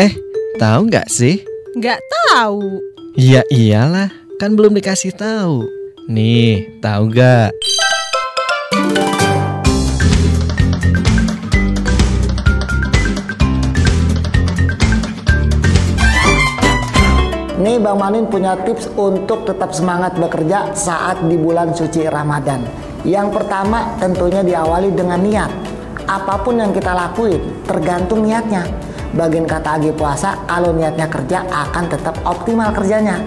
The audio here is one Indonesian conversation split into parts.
Eh, tahu nggak sih? Nggak tahu. Ya iyalah, kan belum dikasih tahu. Nih, tahu nggak? Nih Bang Manin punya tips untuk tetap semangat bekerja saat di bulan suci Ramadan. Yang pertama tentunya diawali dengan niat. Apa pun yang kita lakuin tergantung niatnya. Bagian kata agi puasa kalau niatnya kerja akan tetap optimal kerjanya.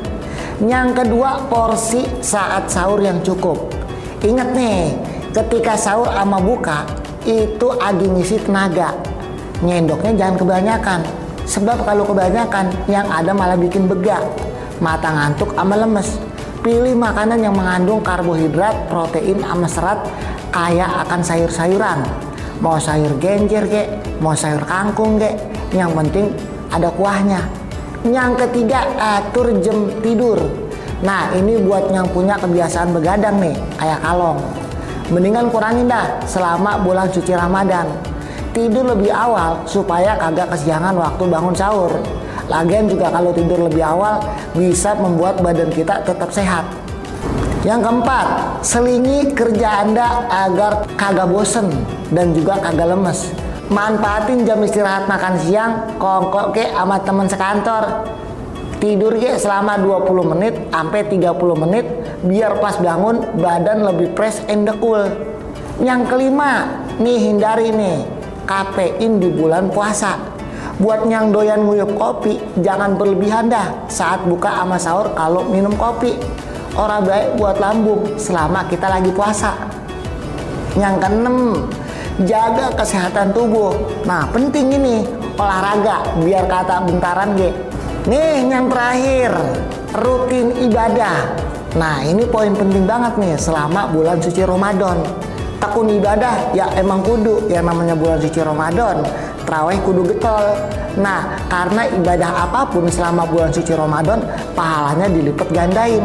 Yang kedua porsi saat sahur yang cukup. Ingat nih, ketika sahur sama buka itu agi ngisi tenaga. Nyendoknya jangan kebanyakan Sebab kalau kebanyakan yang ada malah bikin begak, mata ngantuk sama lemes. Pilih makanan yang mengandung karbohidrat, protein, sama serat kaya akan sayur-sayuran. Mau sayur genjer kek, mau sayur kangkung kek, yang penting ada kuahnya. Yang ketiga, atur jam tidur. Nah, ini buat yang punya kebiasaan begadang nih, kayak kalong. Mendingan kurangin dah selama bulan suci Ramadan tidur lebih awal supaya kagak kesiangan waktu bangun sahur. Lagian juga kalau tidur lebih awal bisa membuat badan kita tetap sehat. Yang keempat, selingi kerja Anda agar kagak bosen dan juga kagak lemes. Manfaatin jam istirahat makan siang, kongkok ke sama teman sekantor. Tidur ke selama 20 menit sampai 30 menit biar pas bangun badan lebih fresh and cool. Yang kelima, nih hindari nih kafein di bulan puasa. Buat yang doyan nguyup kopi, jangan berlebihan dah saat buka sama sahur kalau minum kopi. Orang baik buat lambung selama kita lagi puasa. Yang keenem, jaga kesehatan tubuh. Nah, penting ini olahraga biar kata bentaran ge. Nih, yang terakhir, rutin ibadah. Nah, ini poin penting banget nih selama bulan suci Ramadan tekun ibadah ya emang kudu yang namanya bulan suci Ramadan terawih kudu getol nah karena ibadah apa pun selama bulan suci Ramadan pahalanya dilipat gandain